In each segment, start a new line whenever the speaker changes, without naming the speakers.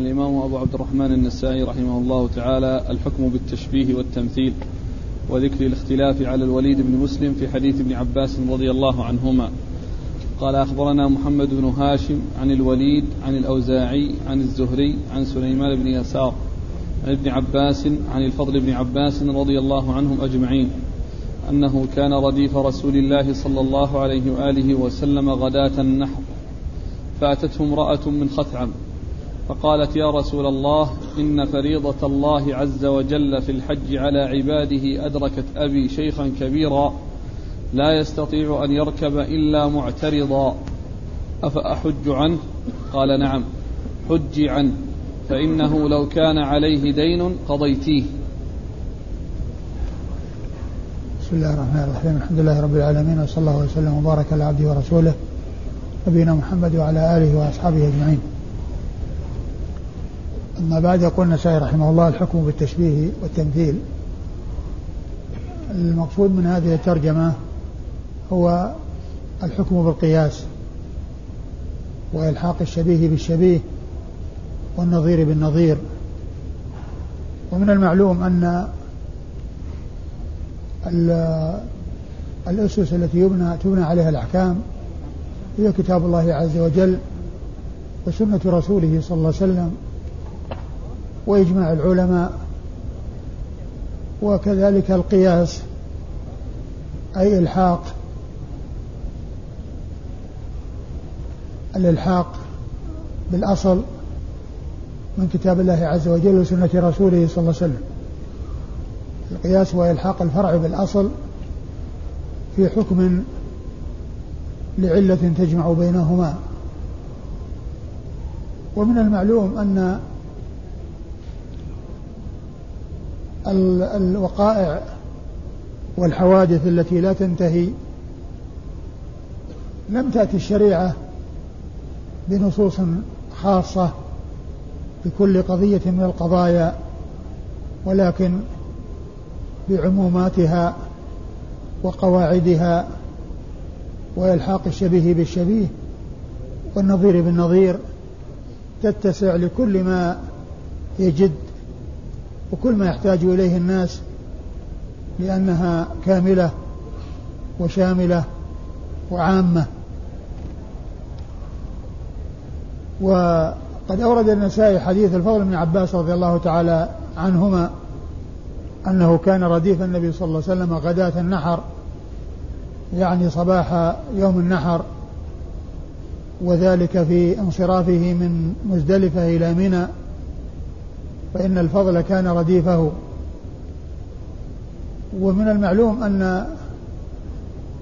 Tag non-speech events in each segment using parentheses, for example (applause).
قال الإمام أبو عبد الرحمن النسائي رحمه الله تعالى الحكم بالتشبيه والتمثيل وذكر الاختلاف على الوليد بن مسلم في حديث ابن عباس رضي الله عنهما. قال أخبرنا محمد بن هاشم عن الوليد عن الأوزاعي عن الزهري عن سليمان بن يسار عن ابن عباس عن الفضل بن عباس رضي الله عنهم أجمعين أنه كان رديف رسول الله صلى الله عليه وآله وسلم غداة النحر فأتته امرأة من خثعم فقالت يا رسول الله إن فريضة الله عز وجل في الحج على عباده أدركت أبي شيخا كبيرا لا يستطيع أن يركب إلا معترضا. أفأحج عنه؟ قال نعم. حجي عنه فإنه لو كان عليه دين قضيتيه.
بسم الله الرحمن الرحيم. الحمد لله رب العالمين وصلى الله وسلم وبارك على عبده ورسوله نبينا محمد وعلى آله وأصحابه أجمعين. أما بعد يقول النسائي رحمه الله الحكم بالتشبيه والتمثيل. المقصود من هذه الترجمة هو الحكم بالقياس وإلحاق الشبيه بالشبيه والنظير بالنظير. ومن المعلوم أن الأسس التي يبنى تبنى عليها الأحكام هي كتاب الله عز وجل وسنة رسوله صلى الله عليه وسلم. وإجماع العلماء وكذلك القياس أي إلحاق. الإلحاق بالأصل من كتاب الله عز وجل وسنة رسوله صلى الله عليه وسلم. القياس هو إلحاق الفرع بالأصل في حكم لعلة تجمع بينهما. ومن المعلوم أن الوقائع والحوادث التي لا تنتهي. لم تأتي الشريعة بنصوص خاصة بكل قضية من القضايا ولكن بعموماتها وقواعدها وإلحاق الشبيه بالشبيه والنظير بالنظير تتسع لكل ما يجد وكل ما يحتاج إليه الناس لأنها كاملة وشاملة وعامة. وقد أورد النسائي حديث الفضل بن عباس رضي الله تعالى عنهما أنه كان رديف النبي صلى الله عليه وسلم غداة النحر يعني صباح يوم النحر وذلك في انصرافه من مزدلفة إلى منى فإن الفضل كان رديفه. ومن المعلوم أن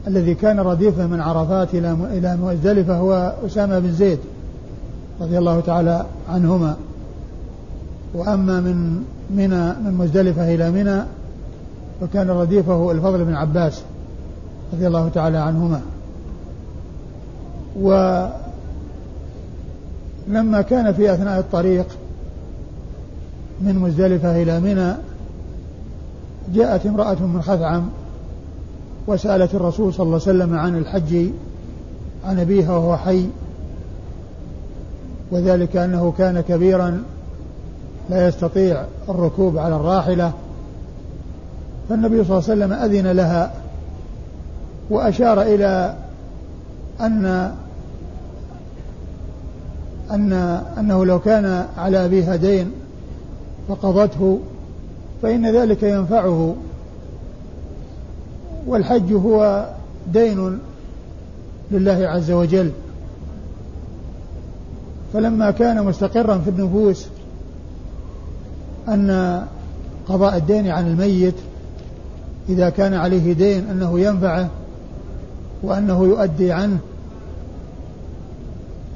الذي كان رديفه من عرفات إلى إلى مزدلفة هو أسامة بن زيد رضي الله تعالى عنهما. وأما من منى من مزدلفة إلى منى فكان رديفه الفضل بن عباس رضي الله تعالى عنهما. ولما كان في أثناء الطريق من مزدلفة إلى منى جاءت امرأة من خثعم وسألت الرسول صلى الله عليه وسلم عن الحج عن أبيها وهو حي وذلك أنه كان كبيرا لا يستطيع الركوب على الراحلة. فالنبي صلى الله عليه وسلم أذن لها وأشار إلى أن أن أنه لو كان على أبيها دين فقضته فإن ذلك ينفعه. والحج هو دين لله عز وجل. فلما كان مستقرا في النفوس أن قضاء الدين عن الميت إذا كان عليه دين أنه ينفعه وأنه يؤدي عنه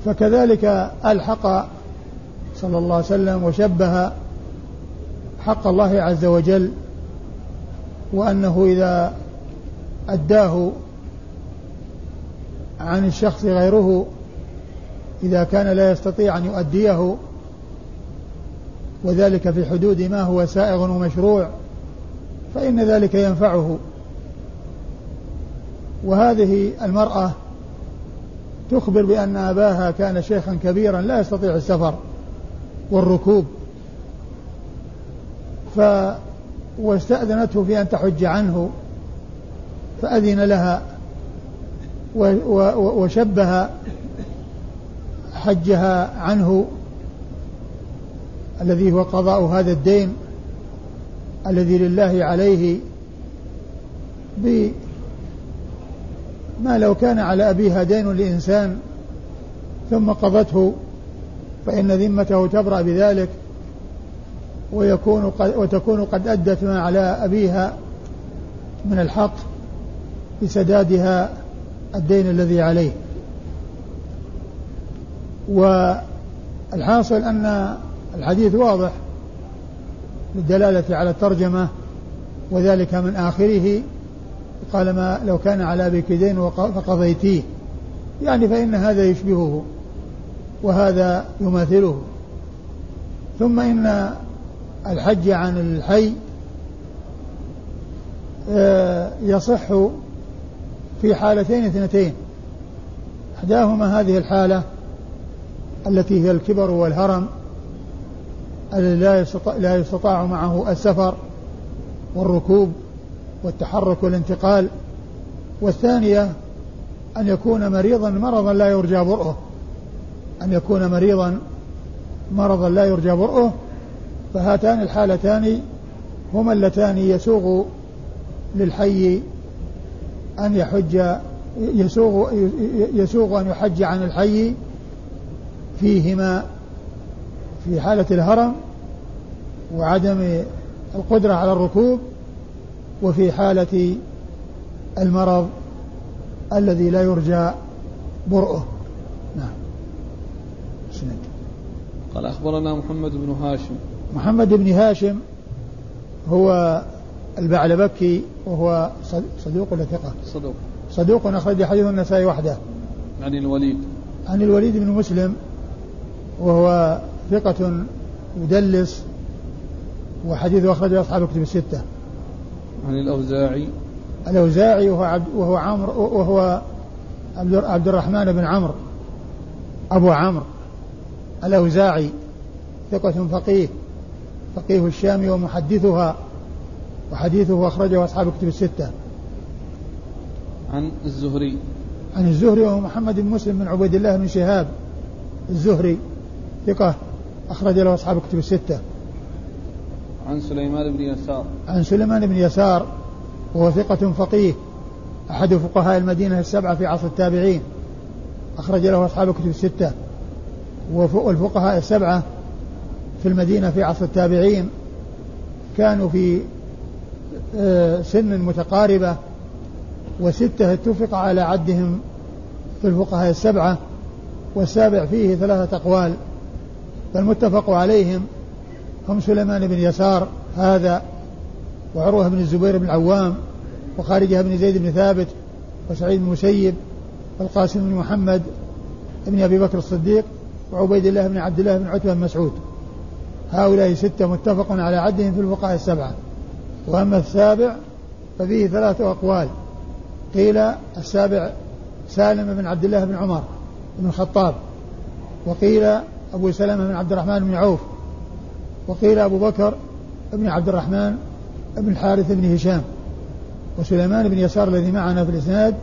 فكذلك ألحق صلى الله عليه وسلم وشبه حق الله عز وجل وأنه إذا أداه عن الشخص غيره إذا كان لا يستطيع أن يؤديه وذلك في حدود ما هو سائغ ومشروع فإن ذلك ينفعه. وهذه المرأة تخبر بأن أباها كان شيخا كبيرا لا يستطيع السفر والركوب. ف واستأذنته في أن تحج عنه فأذن لها وشبه حجها عنه الذي هو قضاء هذا الدين الذي لله عليه بما لو كان على أبيها دين لإنسان ثم قضته فإن ذمته تبرأ بذلك. ويكون قد وتكون قد أدت ما على أبيها من الحق بسدادها الدين الذي عليه. والحاصل أن الحديث واضح للدلالة على الترجمة وذلك من آخره. قال ما لو كان على أبيك دين فقضيتيه. يعني فإن هذا يشبهه وهذا يماثله. ثم إن الحج عن الحي آه، يصح في حالتين اثنتين. إحداهما هذه الحالة التي هي الكبر والهرم الذي لا يستطاع, لا يستطاع معه السفر والركوب والتحرك والانتقال. والثانية أن يكون مريضا مرضا لا يرجى برؤه أن يكون مريضا مرضا لا يرجى برؤه فهاتان الحالتان هما اللتان يسوغ للحي أن يحج يسوغ يسوغ أن يحج عن الحي فيهما في حالة الهرم وعدم القدرة على الركوب وفي حالة المرض الذي لا يرجى برؤه. نعم.
قال أخبرنا محمد بن هاشم
محمد بن هاشم هو البعلبكي وهو صدوق ولا ثقة؟
صدوق.
صدوق أخرج حديث النسائي وحده.
عن الوليد.
عن الوليد بن مسلم وهو ثقة يدلس وحديثه أخرجه أصحاب كتب الستة.
عن الأوزاعي.
الأوزاعي وهو عبد وهو عمرو وهو عبد الرحمن بن عمرو. أبو عمرو. الأوزاعي ثقة فقيه. فقيه الشام ومحدثها وحديثه أخرجه أصحاب كتب الستة.
عن الزهري
عن الزهري وهو محمد بن مسلم بن عبيد الله بن شهاب الزهري ثقة أخرج له أصحاب الكتب الستة.
عن سليمان بن يسار.
عن سليمان بن يسار وهو ثقة فقيه أحد فقهاء المدينة السبعة في عصر التابعين أخرج له أصحاب الكتب الستة والفقهاء السبعة في المدينة في عصر التابعين كانوا في آه، سن متقاربة وستة اتفق على عدهم في الفقهاء السبعة والسابع فيه ثلاثة أقوال فالمتفق عليهم هم سليمان بن يسار هذا وعروة بن الزبير بن العوام وخارجة بن زيد بن ثابت وسعيد بن المسيب والقاسم بن محمد بن أبي بكر الصديق وعبيد الله بن عبد الله بن عتبة بن مسعود. هؤلاء ستة متفق على عدهم في الفقهاء السبعة. وأما السابع ففيه ثلاثة أقوال. قيل السابع سالم بن عبد الله بن عمر بن الخطاب. وقيل أبو سلمة بن عبد الرحمن بن عوف. وقيل أبو بكر بن عبد الرحمن بن الحارث بن هشام. وسليمان بن يسار الذي معنا في الإسناد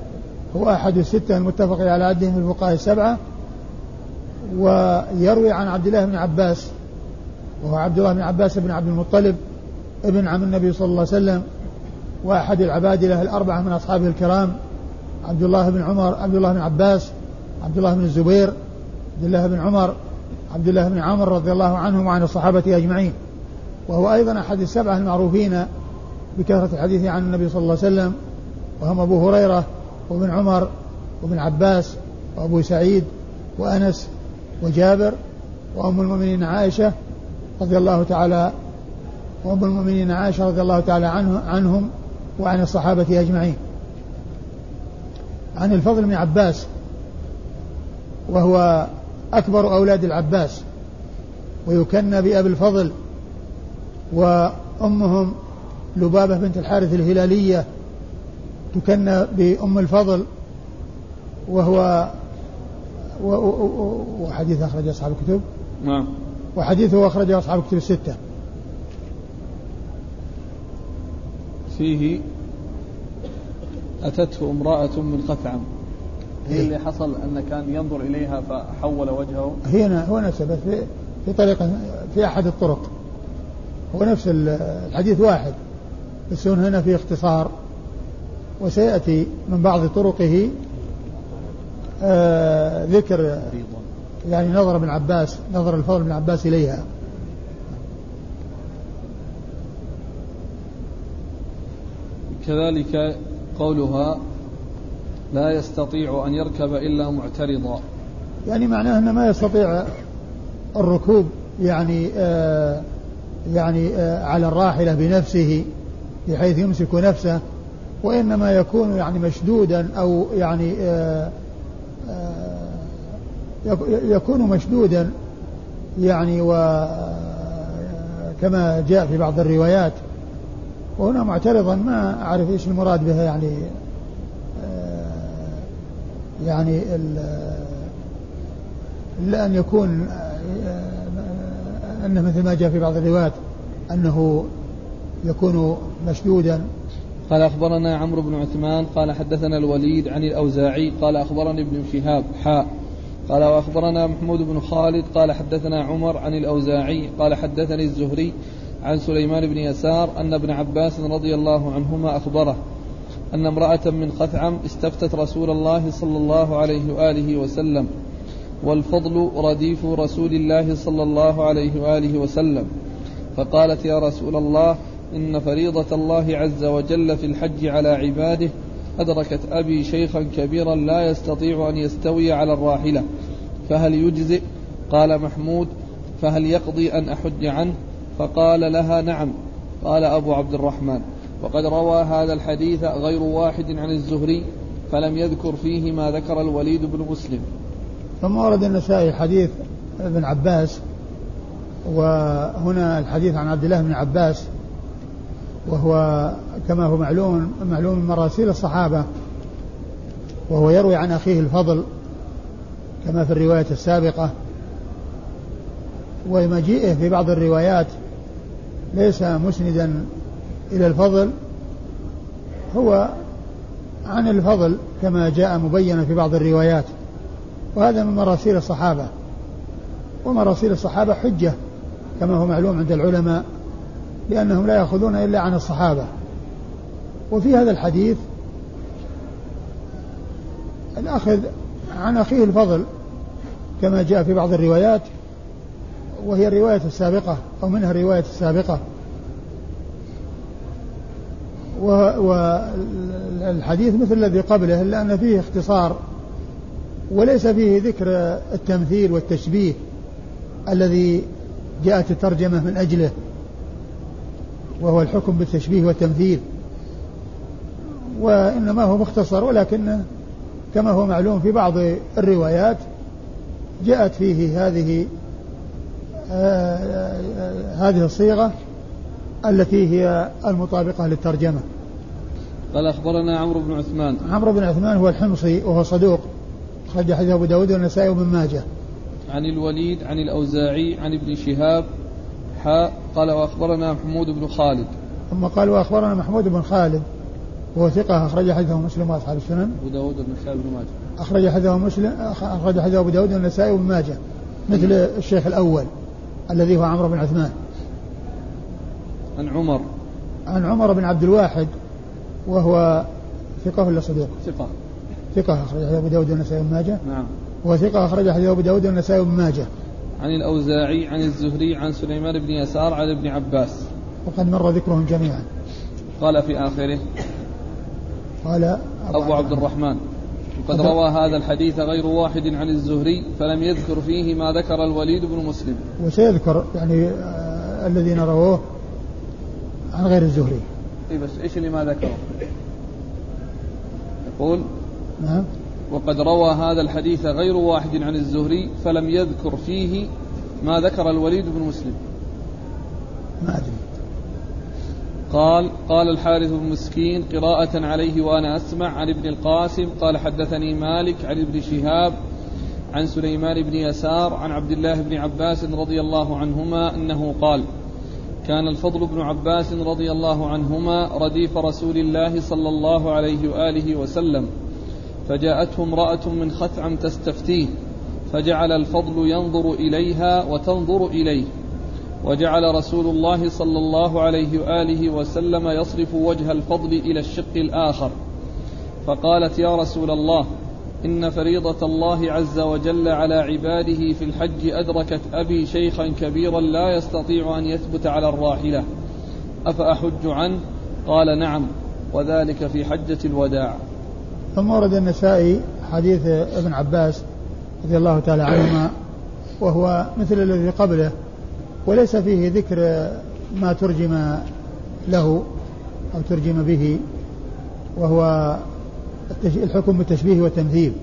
هو أحد الستة المتفق على عدهم في الفقهاء السبعة. ويروي عن عبد الله بن عباس وهو عبد الله بن عباس بن عبد المطلب ابن عم النبي صلى الله عليه وسلم وأحد العبادلة الأربعة من أصحابه الكرام عبد الله بن عمر عبد الله بن عباس عبد الله بن الزبير عبد الله بن عمر عبد الله بن عمر رضي الله عنهم وعن الصحابة أجمعين. وهو أيضا أحد السبعة المعروفين بكثرة الحديث عن النبي صلى الله عليه وسلم وهم أبو هريرة وابن عمر وابن عباس وأبو سعيد وأنس وجابر وأم المؤمنين عائشة رضي الله تعالى وأم المؤمنين عائشة رضي الله تعالى عنه عنهم وعن الصحابة أجمعين. عن الفضل بن عباس وهو أكبر أولاد العباس ويكنى بأبي الفضل وأمهم لبابة بنت الحارث الهلالية تكنى بأم الفضل وهو وحديث أخرج أصحاب الكتب.
نعم.
وحديثه أخرجه أصحاب كتب الستة.
فيه أتته امرأة من قثعم هي إيه؟ اللي حصل أن كان ينظر إليها فحول وجهه.
هي هو نسبت في في طريقة في أحد الطرق. هو نفس الحديث واحد. بس هنا في اختصار. وسيأتي من بعض طرقه آه ذكر يعني نظر ابن عباس نظر الفضل بن عباس إليها.
كذلك قولها لا يستطيع أن يركب إلا معترضا.
يعني معناه أنه ما يستطيع الركوب يعني آه يعني آه على الراحلة بنفسه بحيث يمسك نفسه وإنما يكون يعني مشدودا أو يعني آه يكون مشدودا يعني وكما جاء في بعض الروايات. وهنا معترضا ما أعرف إيش المراد بها يعني يعني إلا أن يكون أنه مثل ما جاء في بعض الروايات أنه يكون مشدودا.
قال أخبرنا عمرو بن عثمان قال حدثنا الوليد عن الأوزاعي قال أخبرني ابن شهاب حاء. قال وأخبرنا محمود بن خالد قال حدثنا عمر عن الأوزاعي قال حدثني الزهري عن سليمان بن يسار أن ابن عباس رضي الله عنهما أخبره أن امرأة من خثعم استفتت رسول الله صلى الله عليه وآله وسلم والفضل رديف رسول الله صلى الله عليه وآله وسلم فقالت يا رسول الله إن فريضة الله عز وجل في الحج على عباده أدركت أبي شيخا كبيرا لا يستطيع أن يستوي على الراحلة. فهل يجزئ؟ قال محمود فهل يقضي أن أحج عنه؟ فقال لها نعم. قال أبو عبد الرحمن. وقد روى هذا الحديث غير واحد عن الزهري فلم يذكر فيه ما ذكر الوليد بن مسلم.
ثم ورد النسائي حديث ابن عباس وهنا الحديث عن عبد الله بن عباس وهو كما هو معلوم معلوم من مراسيل الصحابة وهو يروي عن أخيه الفضل كما في الرواية السابقة. ومجيئه في بعض الروايات ليس مسندا إلى الفضل هو عن الفضل كما جاء مبينا في بعض الروايات. وهذا من مراسيل الصحابة. ومراسيل الصحابة حجة كما هو معلوم عند العلماء. لأنهم لا يأخذون إلا عن الصحابة. وفي هذا الحديث الأخذ عن أخيه الفضل كما جاء في بعض الروايات وهي الرواية السابقة أو منها الرواية السابقة. والحديث مثل الذي قبله إلا أن فيه اختصار وليس فيه ذكر التمثيل والتشبيه الذي جاءت الترجمة من أجله. وهو الحكم بالتشبيه والتمثيل وإنما هو مختصر ولكن كما هو معلوم في بعض الروايات جاءت فيه هذه آه، آه، هذه الصيغة التي هي المطابقة للترجمة.
قال أخبرنا عمرو بن عثمان.
عمرو بن عثمان هو الحمصي وهو صدوق أخرج حديث أبو داود والنسائي وابن ماجه.
عن الوليد عن الأوزاعي عن ابن شهاب حاء قال وأخبرنا محمود بن خالد.
ثم قال وأخبرنا محمود بن خالد وهو ثقة أخرج حديثه مسلم وأصحاب السنن.
أبو داود والنسائي وابن ماجه.
أخرج حديثه مسلم أخرج حديثه أبو داود والنسائي وابن ماجه مثل الشيخ الأول الذي هو عمرو بن عثمان.
عن عمر.
عن عمر بن عبد الواحد وهو ثقة ولا صدوق؟
ثقة.
ثقة أخرج حديث أبو داود والنسائي وابن ماجه.
نعم.
وثقة أخرج حديث أبو داود والنسائي وابن ماجه.
عن الأوزاعي عن الزهري عن سليمان بن يسار عن ابن عباس.
وقد مر ذكرهم جميعا.
قال في آخره
قال
أبو, أبو عبد الرحمن وقد روى هذا الحديث غير واحد عن الزهري فلم يذكر فيه ما ذكر الوليد بن مسلم.
وسيذكر يعني آه الذين رووه عن غير الزهري.
اي بس إيش اللي ما ذكره؟ يقول
نعم.
وقد روى هذا الحديث غير واحد عن الزهري فلم يذكر فيه ما ذكر الوليد بن مسلم.
ما أدري.
قال قال الحارث بن مسكين قراءة عليه وأنا أسمع عن ابن القاسم قال حدثني مالك عن ابن شهاب عن سليمان بن يسار عن عبد الله بن عباس رضي الله عنهما أنه قال كان الفضل بن عباس رضي الله عنهما رديف رسول الله صلى الله عليه وآله وسلم. فجاءته امرأة من خثعم تستفتيه فجعل الفضل ينظر إليها وتنظر إليه وجعل رسول الله صلى الله عليه وآله وسلم يصرف وجه الفضل إلى الشق الآخر. فقالت يا رسول الله إن فريضة الله عز وجل على عباده في الحج أدركت أبي شيخا كبيرا لا يستطيع أن يثبت على الراحلة أفأحج عنه؟ قال نعم وذلك في حجة الوداع.
ثم ورد النسائي حديث ابن عباس رضي الله تعالى عنهما وهو مثل الذي قبله وليس فيه ذكر ما ترجم له أو ترجم به وهو الحكم بالتشبيه والتمثيل.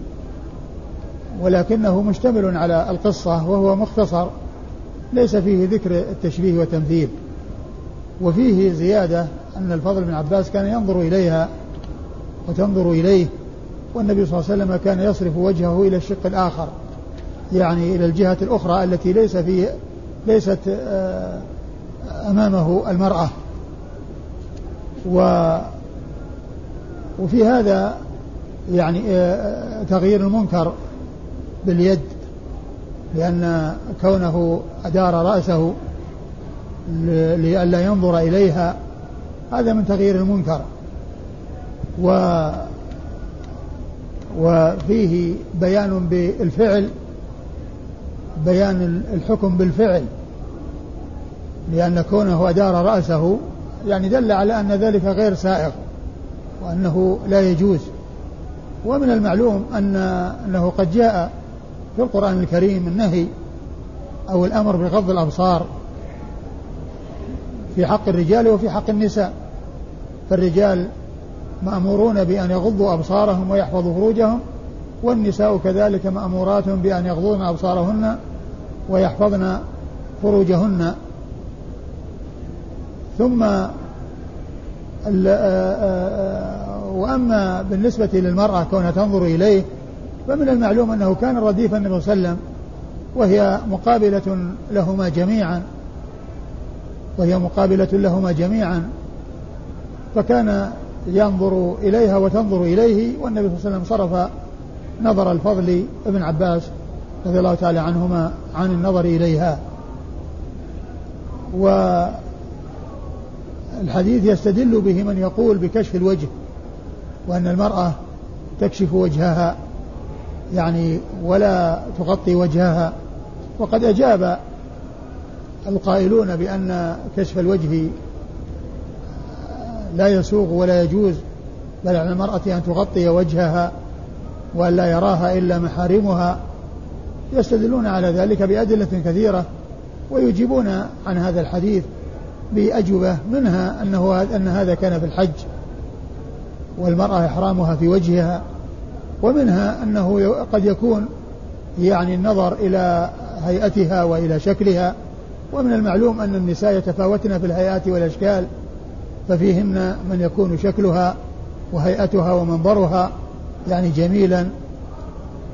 ولكنه مشتمل على القصة وهو مختصر ليس فيه ذكر التشبيه والتمثيل. وفيه زيادة أن الفضل بن عباس كان ينظر إليها وتنظر إليه والنبي صلى الله عليه وسلم كان يصرف وجهه إلى الشق الآخر يعني إلى الجهة الأخرى التي ليس في ليست آه، أمامه المرأة. و وفي هذا يعني آه، تغيير المنكر باليد لأن كونه أدار رأسه لئلا ينظر إليها هذا من تغيير المنكر. و وفيه بيان بالفعل بيان الحكم بالفعل لأن كونه أدار رأسه يعني دل على أن ذلك غير سائغ وأنه لا يجوز. ومن المعلوم أن أنه قد جاء في القرآن الكريم النهي أو الأمر بغض الأبصار في حق الرجال وفي حق النساء. فالرجال مأمورون بأن يغضوا أبصارهم ويحفظوا فروجهم والنساء كذلك مأمورات بأن يغضون أبصارهن ويحفظن فروجهن. ثم وأما بالنسبة للمرأة كونها تنظر إليه فمن المعلوم أنه كان رديف النبي صلى الله عليه وسلم وهي مقابلة لهما جميعا. وهي مقابلة لهما جميعا. فكان ينظر إليها وتنظر إليه والنبي صلى الله عليه وسلم صرف نظر الفضل ابن عباس رضي الله تعالى عنهما عن النظر إليها. والحديث يستدل به من يقول بكشف الوجه وأن المرأة تكشف وجهها يعني ولا تغطي وجهها. وقد أجاب القائلون بأن كشف الوجه لا يسوغ ولا يجوز بل على المرأة أن تغطي وجهها وأن لا يراها إلا محارمها. يستدلون على ذلك بأدلة كثيرة ويجيبون عن هذا الحديث بأجوبة منها أنه أن هذا كان في الحج والمرأة إحرامها في وجهها ومنها أنه قد يكون يعني النظر إلى هيئتها وإلى شكلها ومن المعلوم أن النساء يتفاوتن في الهيئات والأشكال ففيهن من يكون شكلها وهيئتها ومنظرها يعني جميلا.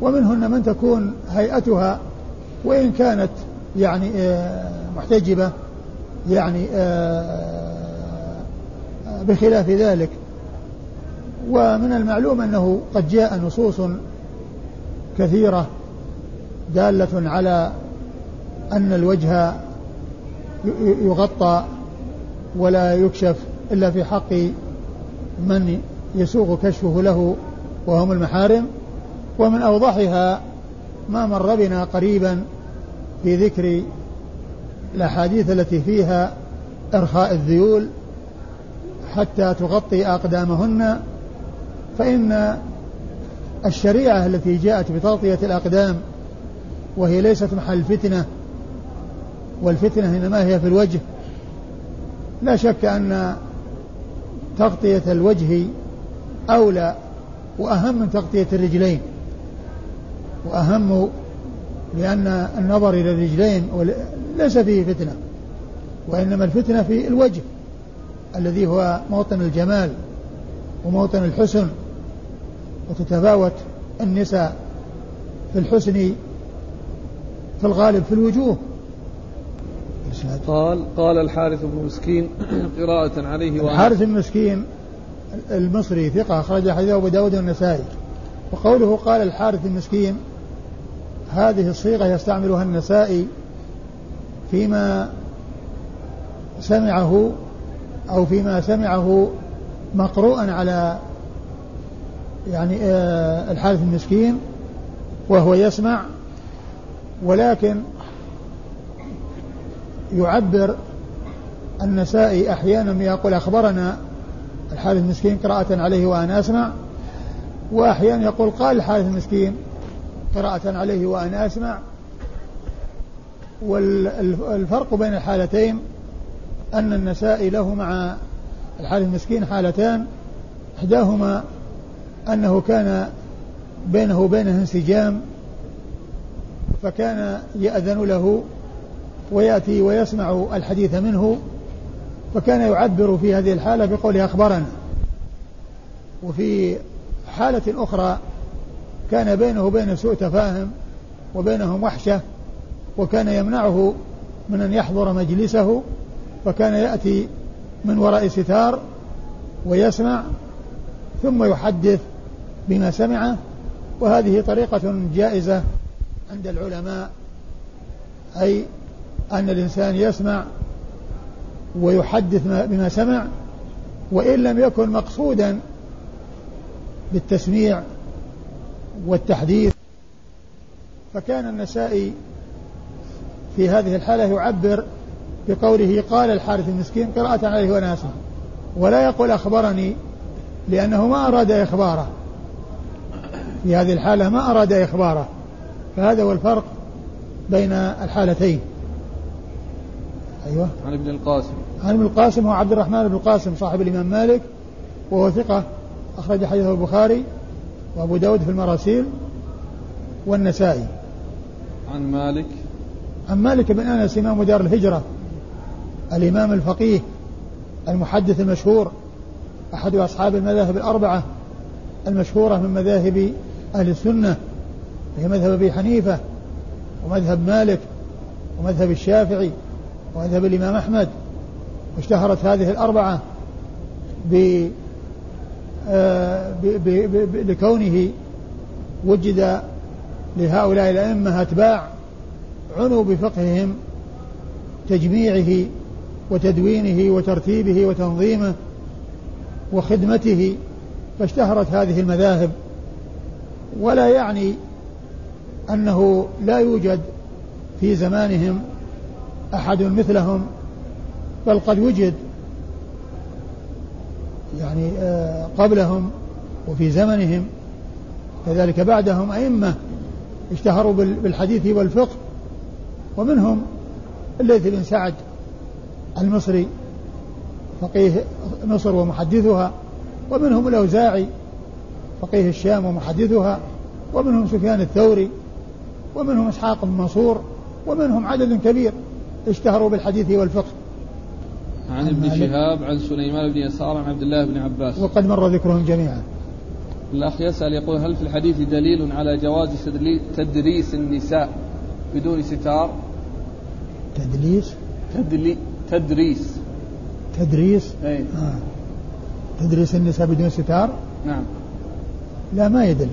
ومنهن من تكون هيئتها وإن كانت يعني آه، محتجبة يعني آه، بخلاف ذلك. ومن المعلوم أنه قد جاء نصوص كثيرة دالة على أن الوجه يغطى ولا يكشف. إلا في حق من يسوغ كشفه له وهم المحارم ومن أوضحها ما مر بنا قريبا في ذكر الأحاديث التي فيها إرخاء الذيول حتى تغطي أقدامهن فإن الشريعة التي جاءت بتغطية الأقدام وهي ليست محل فتنة والفتنة إنما هي في الوجه لا شك أن تغطية الوجه أولى وأهم من تغطية الرجلين. وأهم لأن النظر إلى الرجلين ليس فيه فتنة وإنما الفتنة في الوجه الذي هو موطن الجمال وموطن الحسن وتتفاوت النساء في الحسن في الغالب في الوجوه.
قال قال الحارث بن مسكين (clears throat) قراءة عليه
الحارث بن مسكين المصري ثقة أخرج حديثه أبو داود والنسائي. وقوله قال الحارث المسكين هذه الصيغة يستعملها النسائي فيما سمعه أو فيما سمعه مقروءا على يعني آه، الحارث المسكين وهو يسمع ولكن يعبر النسائي أحيانا يقول أخبرنا الحارث المسكين قراءة عليه وأنا أسمع وأحيانا يقول قال الحارث المسكين قراءة عليه وأنا أسمع. والفرق بين الحالتين أن النسائي له مع الحارث المسكين حالتان. إحداهما أنه كان بينه وبينه انسجام فكان يأذن له ويأتي ويسمع الحديث منه فكان يعبر في هذه الحالة بقوله أخبرنا. وفي حالة أخرى كان بينه وبين سوء تفاهم وبينهم وحشة وكان يمنعه من أن يحضر مجلسه فكان يأتي من وراء ستار ويسمع ثم يحدث بما سمعه. وهذه طريقة جائزة عند العلماء أي أن الإنسان يسمع ويحدث بما سمع وإن لم يكن مقصودا بالتسميع والتحديث فكان النسائي في هذه الحالة يعبر بقوله قال الحارث المسكين قراءة عليه وأنا أسمع ولا يقول أخبرني لأنه ما أراد إخباره. في هذه الحالة ما أراد إخباره. فهذا هو الفرق بين الحالتين. أيوة.
عن ابن القاسم.
عن ابن القاسم هو عبد الرحمن بن القاسم صاحب الإمام مالك وهو ثقة أخرج حديثه البخاري وأبو داود في المراسيل والنسائي.
عن مالك.
عن مالك بن أنس إمام دار الهجرة الإمام الفقيه المحدث المشهور أحد أصحاب المذاهب الأربعة المشهورة من مذاهب أهل السنة هي مذهب أبي حنيفة ومذهب مالك ومذهب الشافعي ومذهب الإمام أحمد واشتهرت هذه الأربعة ب آه، لكونه وجد لهؤلاء الأئمة أتباع عنوا بفقههم تجميعه وتدوينه وترتيبه وتنظيمه وخدمته فاشتهرت هذه المذاهب. ولا يعني أنه لا يوجد في زمانهم أحد مثلهم بل قد وجد يعني آه، قبلهم وفي زمنهم. كذلك بعدهم أئمة اشتهروا بالحديث والفقه ومنهم الليث بن سعد المصري فقيه مصر ومحدثها ومنهم الأوزاعي فقيه الشام ومحدثها ومنهم سفيان الثوري ومنهم إسحاق بن منصور ومنهم عدد كبير. اشتهروا بالحديث والفقه.
عن ابن شهاب عن سليمان بن يسار عن عبد الله بن عباس.
وقد مر ذكرهم جميعا.
الأخ يسأل يقول هل في الحديث دليل على جواز تدريس النساء بدون ستار؟
تدليس؟
تدلي تدريس.
تدريس؟
أي. آه.
تدريس النساء بدون ستار؟
نعم.
لا ما يدل.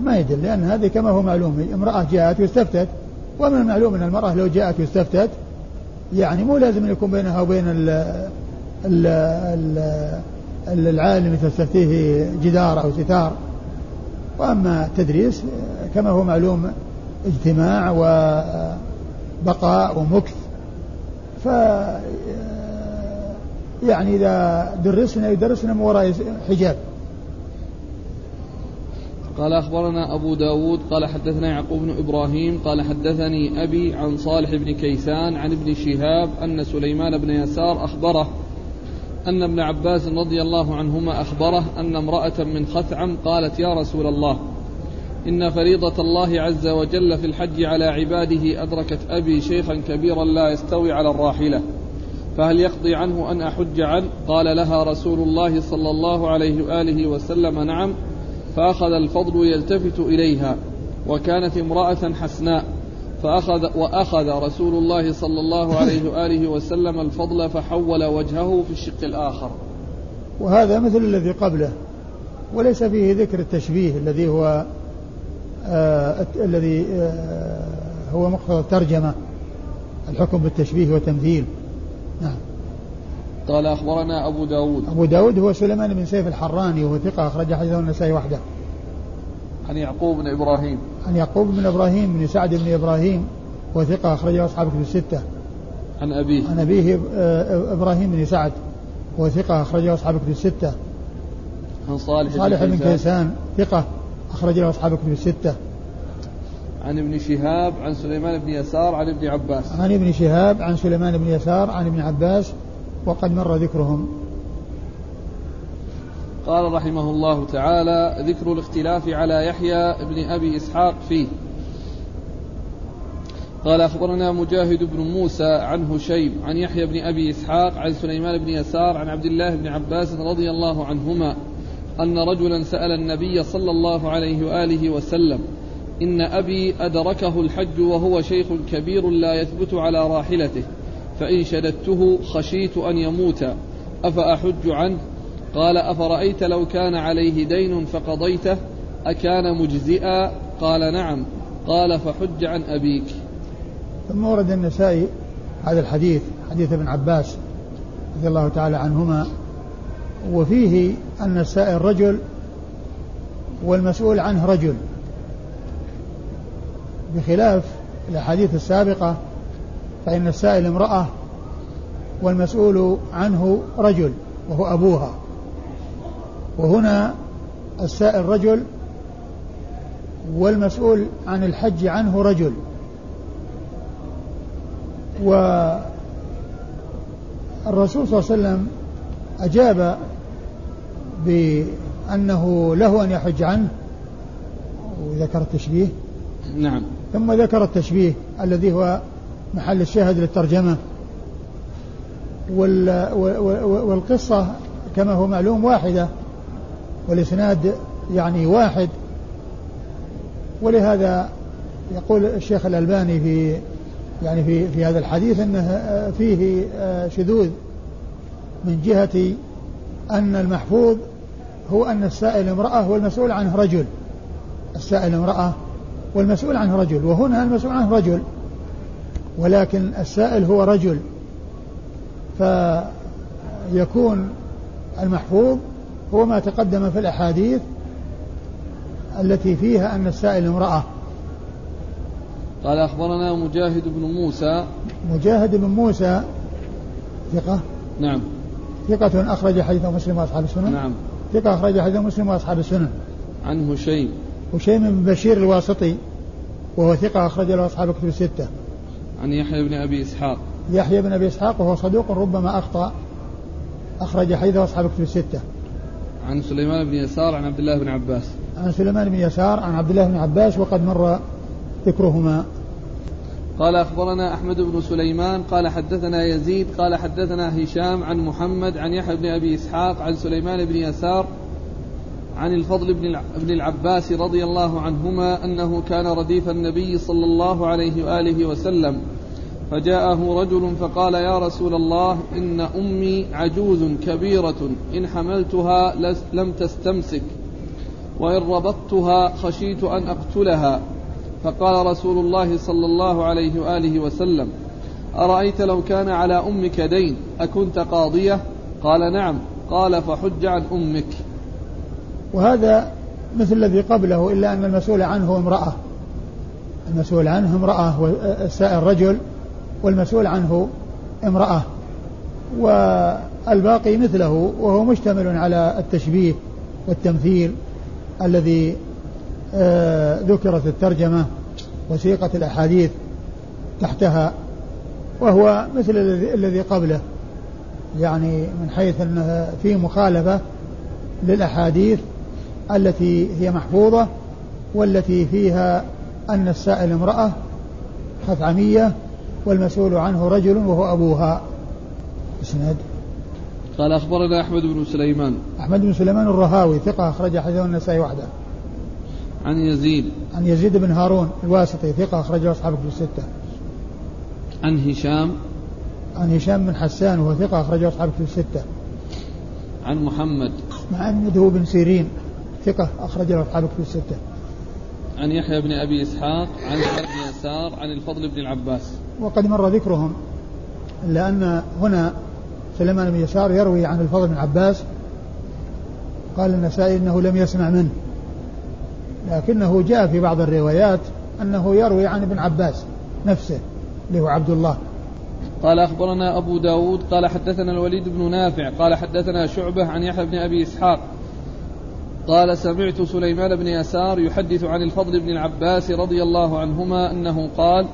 ما يدل لأن هذه كما هو معلوم امرأة جاءت واستفتت. ومن المعلوم أن المرأة لو جاءت واستفتت يعني مو لازم أن يكون بينها وبين ال ال ال العالم تستفتيه جدار أو ستار. وأما التدريس كما هو معلوم اجتماع وبقاء ومكث. ف يعني إذا درسنا يدرسنا من وراء حجاب.
قال أخبرنا أبو داود قال حدثنا يعقوب بن إبراهيم قال حدثني أبي عن صالح بن كيسان عن ابن شهاب أن سليمان بن يسار أخبره أن ابن عباس رضي الله عنهما أخبره أن امرأة من خثعم قالت يا رسول الله إن فريضة الله عز وجل في الحج على عباده أدركت أبي شيخا كبيرا لا يستوي على الراحلة فهل يقضي عنه أن أحج عنه؟ قال لها رسول الله صلى الله عليه وآله وسلم نعم فأخذ الفضل يلتفت إليها وكانت امرأة حسناء فأخذ وأخذ رسول الله صلى الله عليه وآله وسلم الفضل فحول وجهه في الشق الآخر.
وهذا مثل الذي قبله وليس فيه ذكر التشبيه الذي هو آه الذي آه هو مقتضى الترجمة الحكم بالتشبيه والتمثيل. نعم.
قال أخبرنا أبو داود.
أبو داود هو سليمان بن سيف الحراني وهو ثقة أخرج حديثه النسائي وحده.
عن يعقوب بن إبراهيم.
عن يعقوب بن إبراهيم بن سعد بن إبراهيم وثقة أخرجه أصحاب كتب الستة.
عن أبيه.
عن أبيه آه، إبراهيم بن سعد وثقة أخرجه أصحاب كتب الستة.
عن صالح,
صالح بن كيسان. ثقة أخرج له أصحاب كتب الستة.
عن ابن شهاب عن سليمان بن يسار عن ابن عباس.
عن ابن شهاب عن سليمان بن يسار عن ابن عباس وقد مر ذكرهم.
قال رحمه الله تعالى ذكر الاختلاف على يحيى بن أبي إسحاق فيه. قال أخبرنا مجاهد بن موسى عن هشيم عن يحيى بن أبي إسحاق عن سليمان بن يسار عن عبد الله بن عباس رضي الله عنهما أن رجلا سأل النبي صلى الله عليه وآله وسلم إن أبي أدركه الحج وهو شيخ كبير لا يثبت على راحلته. فإن شددته خشيت أن يموت أفأحج عنه؟ قال أفرأيت لو كان عليه دين فقضيته أكان مجزئا؟ قال نعم. قال فحج عن أبيك.
ثم ورد النسائي هذا الحديث حديث ابن عباس رضي الله تعالى عنهما وفيه أن السائل رجل والمسؤول عنه رجل بخلاف الأحاديث السابقة فإن السائل امرأة والمسؤول عنه رجل وهو أبوها. وهنا السائل رجل والمسؤول عن الحج عنه رجل. والرسول صلى الله عليه وسلم أجاب بأنه له أن يحج عنه وذكر التشبيه.
نعم.
ثم ذكر التشبيه الذي هو محل الشاهد للترجمة. والقصة كما هو معلوم واحدة والإسناد يعني واحد. ولهذا يقول الشيخ الألباني في يعني في في هذا الحديث إنه فيه شذوذ من جهة أن المحفوظ هو أن السائل امرأة والمسؤول عنه رجل. السائل امرأة والمسؤول عنه رجل وهنا المسؤول عنه رجل. ولكن السائل هو رجل فيكون المحفوظ هو ما تقدم في الأحاديث التي فيها أن السائل امرأة.
قال أخبرنا مجاهد بن موسى.
مجاهد بن موسى ثقة؟
نعم.
ثقة أخرج حديث مسلم وأصحاب السنن؟
نعم.
ثقة أخرج حديث مسلم وأصحاب السنن.
عن هشيم.
هشيم بن بشير الواسطي وهو ثقة أخرج له أصحاب الكتب الستة.
عن يحيى بن أبي إسحاق.
يحيى بن أبي إسحاق وهو صدوق ربما أخطأ أخرج حديث أصحاب الكتب الستة.
عن سليمان بن يسار عن عبد الله بن عباس.
عن سليمان بن يسار عن عبد الله بن عباس وقد مر ذكرهما.
قال أخبرنا أحمد بن سليمان قال حدثنا يزيد قال حدثنا هشام عن محمد عن يحيى بن أبي إسحاق عن سليمان بن يسار عن الفضل بن العباس رضي الله عنهما أنه كان رديف النبي صلى الله عليه وآله وسلم. فجاءه رجل فقال يا رسول الله إن أمي عجوز كبيرة. إن حملتها لم تستمسك. وإن ربطتها خشيت أن أقتلها. فقال رسول الله صلى الله عليه وآله وسلم أرأيت لو كان على أمك دين؟ أكنت قاضية؟ قال نعم. قال فحج عن أمك.
وهذا مثل الذي قبله إلا أن المسؤول عنه امرأة. المسؤول عنه امرأة والسائل رجل والمسؤول عنه امرأة. والباقي مثله وهو مشتمل على التشبيه والتمثيل الذي آه، ذكرت الترجمة وسيقة الأحاديث تحتها وهو مثل الذي قبله. يعني من حيث أنه في مخالفة للأحاديث التي هي محفوظة والتي فيها أن السائل امرأة خثعمية والمسؤول عنه رجل وهو أبوها. إسناد؟
قال أخبرنا أحمد بن سليمان.
أحمد بن سليمان الرهاوي ثقة أخرج حديثه النسائي وحده.
عن يزيد.
عن يزيد بن هارون الواسطي ثقة أخرجه أصحاب كتب الستة.
عن هشام.
عن هشام بن حسان وهو ثقة أخرجه أصحاب كتب الستة.
عن محمد.
مع أنه بن سيرين. ثقة أخرجه أصحاب كتب الستة.
عن يحيى بن أبي إسحاق عن بن يسار عن الفضل بن العباس.
وقد مر ذكرهم إلا أن هنا سليمان بن يسار يروي عن الفضل بن عباس قال النسائي إنه لم يسمع منه لكنه جاء في بعض الروايات أنه يروي عن ابن عباس نفسه اللي هو عبد الله.
قال أخبرنا أبو داود قال حدثنا الوليد بن نافع قال حدثنا شعبة عن يحيى بن أبي إسحاق قال سمعت سليمان بن يسار يحدث عن الفضل بن العباس رضي الله عنهما أنه قال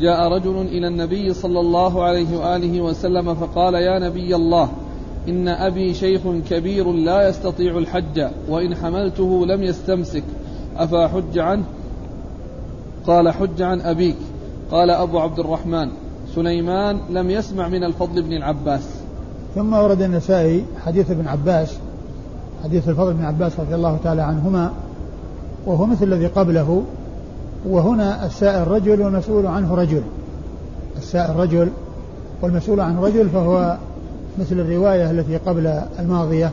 جاء رجل إلى النبي صلى الله عليه وآله وسلم فقال يا نبي الله إن أبي شيخ كبير لا يستطيع الحج وإن حملته لم يستمسك أفأحج عنه؟ قال حج عن أبيك. قال أبو عبد الرحمن سليمان لم يسمع من الفضل بن العباس.
ثم ورد النسائي حديث ابن عباس حديث الفضل بن عباس رضي الله تعالى عنهما وهو مثل الذي قبله وهنا السائل رجل والمسؤول عنه رجل. السائل رجل والمسؤول عنه رجل فهو مثل الرواية التي قبل الماضية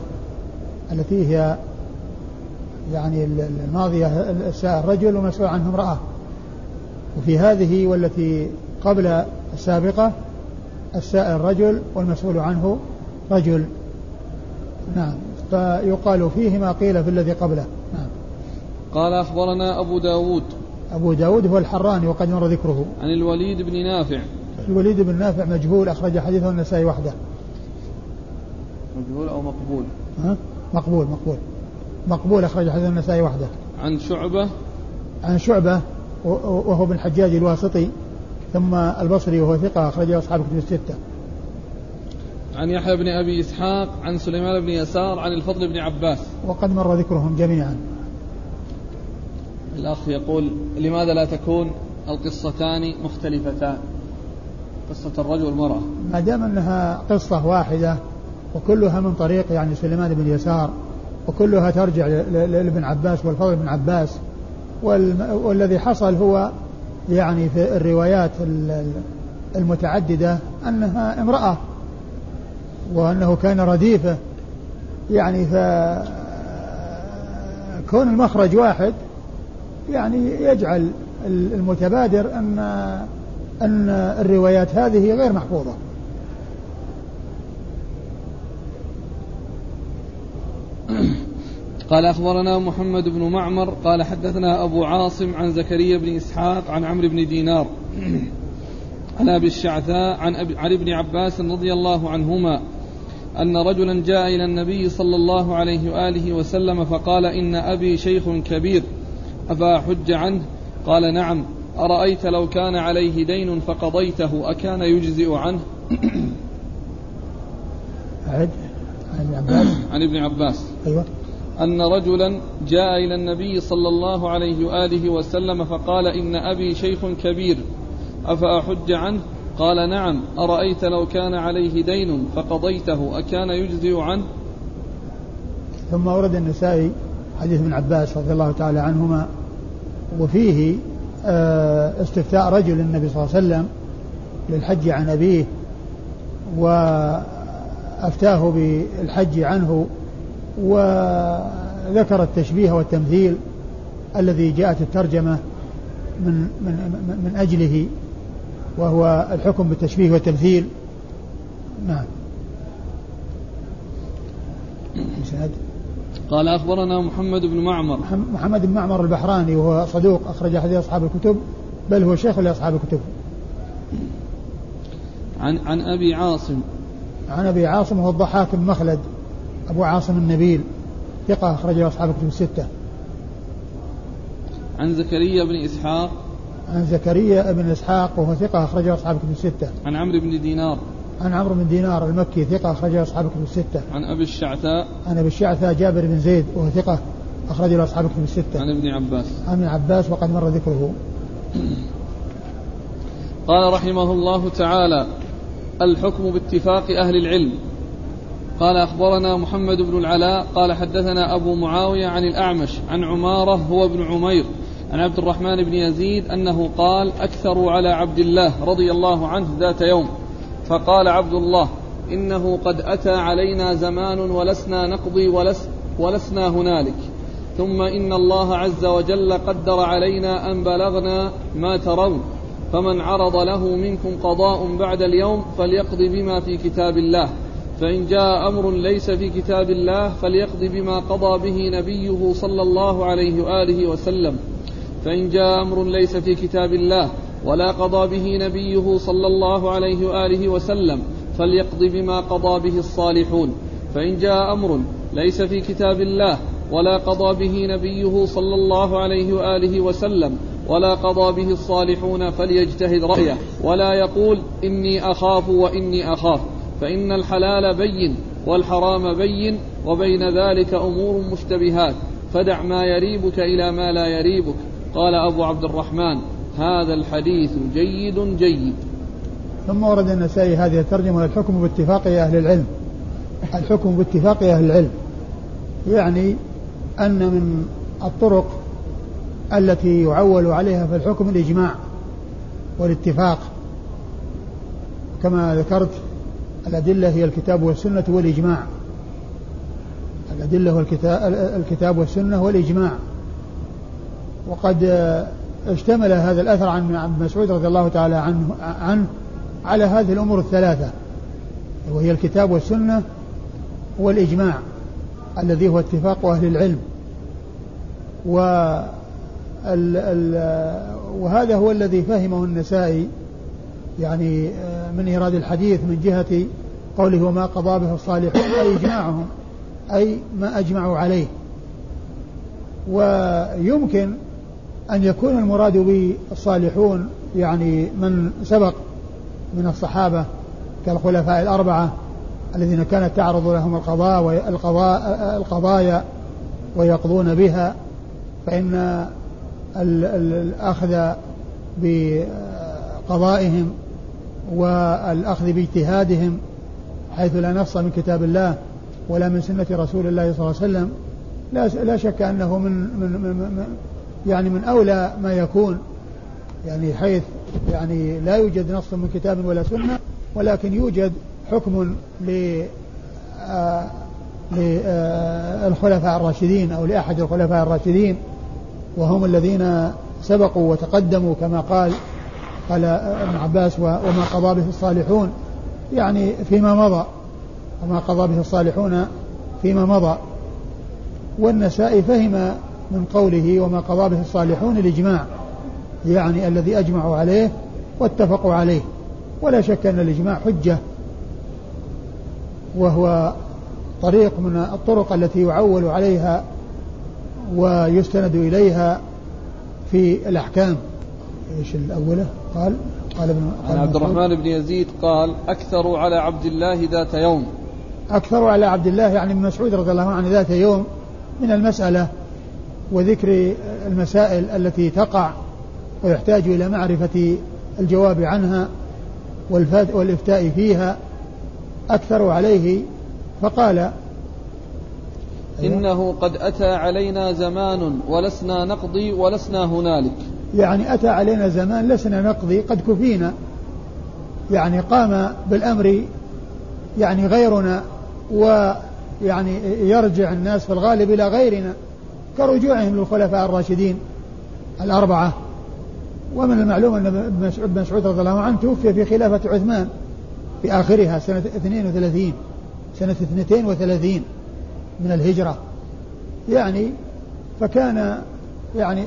التي هي يعني الماضية السائل رجل ومسؤول عنه امرأة. وفي هذه والتي قبل السابقة السائل رجل والمسؤول عنه رجل. نعم. فيقال فيه ما قيل في الذي قبله. نعم.
قال أخبرنا أبو داود.
أبو داود هو الحراني وقد مر ذكره.
عن الوليد بن نافع.
الوليد بن نافع مجهول أخرج حديثه النسائي وحده.
مجهول أو مقبول؟
ها؟ مقبول مقبول. مقبول أخرج حديث النسائي وحده.
عن شعبة.
عن شعبة وهو ابن الحجاج الواسطي ثم البصري وهو ثقة أخرجه أصحاب كتب الستة.
عن يحيى بن أبي إسحاق عن سليمان بن يسار عن الفضل بن عباس.
وقد مر ذكرهم جميعا.
الأخ يقول لماذا لا تكون القصتان مختلفتان؟ قصة الرجل والمرأة.
ما دام أنها قصة واحدة وكلها من طريق يعني سليمان بن يسار وكلها ترجع لابن عباس والفضل بن عباس والذي حصل هو يعني في الروايات المتعددة أنها امرأة. وأنه كان رديفة. يعني فكون المخرج واحد يعني يجعل المتبادر أن أن الروايات هذه غير محفوظة. (coughs)
قال أخبرنا محمد بن معمر قال حدثنا أبو عاصم عن زكريا بن إسحاق عن عمرو بن دينار (coughs) عن أبي الشعثاء عن, أبي عن ابن عباس رضي الله عنهما أن رجلا جاء إلى النبي صلى الله عليه وآله وسلم فقال إن أبي شيخ كبير أفأحج عنه؟ قال نعم. أرأيت لو كان عليه دين فقضيته أكان يجزئ عنه؟
عن ابن عباس. (clears throat)
عن ابن عباس.
أيوة.
أن رجلا جاء إلى النبي صلى الله عليه وآله وسلم فقال إن أبي شيخ كبير أفأحج عنه؟ قال نعم أرأيت لو كان عليه دين فقضيته أكان يجزئ عنه؟
ثم ورد النسائي حديث ابن عباس رضي الله تعالى عنهما وفيه آه، استفتاء رجل النبي صلى الله عليه وسلم للحج عن أبيه وأفتاه بالحج عنه وذكر التشبيه والتمثيل الذي جاءت الترجمة من من من أجله. وهو الحكم بالتشبيه والتمثيل. نعم.
قال أخبرنا محمد بن معمر.
محمد بن معمر البحراني وهو صدوق أخرج حديث أصحاب الكتب بل هو شيخ لأصحاب الكتب.
عن عن أبي عاصم.
عن أبي عاصم وهو الضحاك بن مخلد أبو عاصم النبيل ثقة أخرجه أصحاب الكتب الستة.
عن زكريا بن إسحاق.
عن زكريا بن إسحاق وهو ثقة أخرجه أصحاب الكتب الستة
عن عمرو بن دينار
عن عمرو بن دينار المكي ثقة أخرجه أصحاب الكتب الستة.
عن أبي الشعثاء.
عن أبي الشعثاء جابر بن زيد وهو ثقة أخرجه أصحاب الكتب الستة.
عن ابن عباس.
عن ابن عباس وقد مر ذكره. (clears throat)
قال رحمه الله تعالى: الحكم باتفاق أهل العلم قال أخبرنا محمد بن العلاء قال حدثنا أبو معاوية عن الأعمش عن عمارة هو ابن عمير عن عبد الرحمن بن يزيد أنه قال أكثروا على عبد الله رضي الله عنه ذات يوم فقال عبد الله إنه قد أتى علينا زمان ولسنا نقضي ولس ولسنا هنالك ثم إن الله عز وجل قدر علينا أن بلغنا ما ترون فمن عرض له منكم قضاء بعد اليوم فليقض بما في كتاب الله فإن جاء أمر ليس في كتاب الله فليقض بما قضى به نبيه صلى الله عليه وآله وسلم. فإن جاء أمر ليس في كتاب الله ولا قضى به نبيه صلى الله عليه وآله وسلم فليقض بما قضى به الصالحون. فإن جاء أمر ليس في كتاب الله ولا قضى به نبيه صلى الله عليه وآله وسلم ولا قضى به الصالحون فليجتهد رأيه ولا يقول إني أخاف وإني أخاف. فإن الحلال بين والحرام بين وبين ذلك أمور مشتبهات. فدع ما يريبك إلى ما لا يريبك. قال أبو عبد الرحمن هذا الحديث جيد جيد.
ثم ورد النسائي هذه الترجمة الحكم باتفاق أهل العلم. الحكم باتفاق أهل العلم. يعني أن من الطرق التي يعول عليها في الحكم الإجماع والاتفاق. كما ذكرت الأدلة هي الكتاب والسنة والإجماع. الأدلة والكتاب الكتاب والسنة والإجماع. وقد اشتمل هذا الأثر عن ابن مسعود رضي الله تعالى عنه, عنه على هذه الأمور الثلاثة وهي الكتاب والسنة والإجماع الذي هو اتفاق أهل العلم. و ال ال وهذا هو الذي فهمه النسائي يعني من إيراد الحديث من جهة قوله وما قضى به الصالحون أي إجماعهم أي ما أجمعوا عليه. ويمكن أن يكون المراد بالصالحون يعني من سبق من الصحابة كالخلفاء الأربعة الذين كانت تعرض لهم القضاء والقضاء القضايا ويقضون بها فإن الأخذ بقضائهم والأخذ باجتهادهم حيث لا نص من كتاب الله ولا من سنة رسول الله صلى الله عليه وسلم لا لا شك أنه من من, من يعني من أولى ما يكون يعني حيث يعني لا يوجد نص من كتاب ولا سنة ولكن يوجد حكم للخلفاء الراشدين أو لأحد الخلفاء الراشدين وهم الذين سبقوا وتقدموا كما قال قال ابن عباس وما قضى به الصالحون يعني فيما مضى وما قضى به الصالحون فيما مضى. والنسائي فهم من قوله وما قضى به الصالحون الإجماع يعني الذي أجمعوا عليه واتفقوا عليه ولا شك أن الإجماع حجة وهو طريق من الطرق التي يعول عليها ويستند إليها في الأحكام. إيش الأولى؟ قال قال
ابن عن عبد الرحمن بن يزيد قال أكثر على عبد الله ذات يوم.
أكثر على عبد الله يعني ابن مسعود رضي الله عنه ذات يوم من المسألة. وذكر المسائل التي تقع ويحتاج إلى معرفة الجواب عنها والإفتاء فيها أكثر عليه. فقال
إنه قد أتى علينا زمان ولسنا نقضي ولسنا هنالك.
يعني أتى علينا زمان لسنا نقضي قد كفينا. يعني قام بالأمر يعني غيرنا ويعني يرجع الناس في الغالب إلى غيرنا. كرجوعهم للخلفاء الراشدين الأربعة. ومن المعلوم أن ابن مسعود رضي الله عنه توفي في خلافة عثمان في آخرها سنة 32 سنة 32 من الهجرة. يعني فكان يعني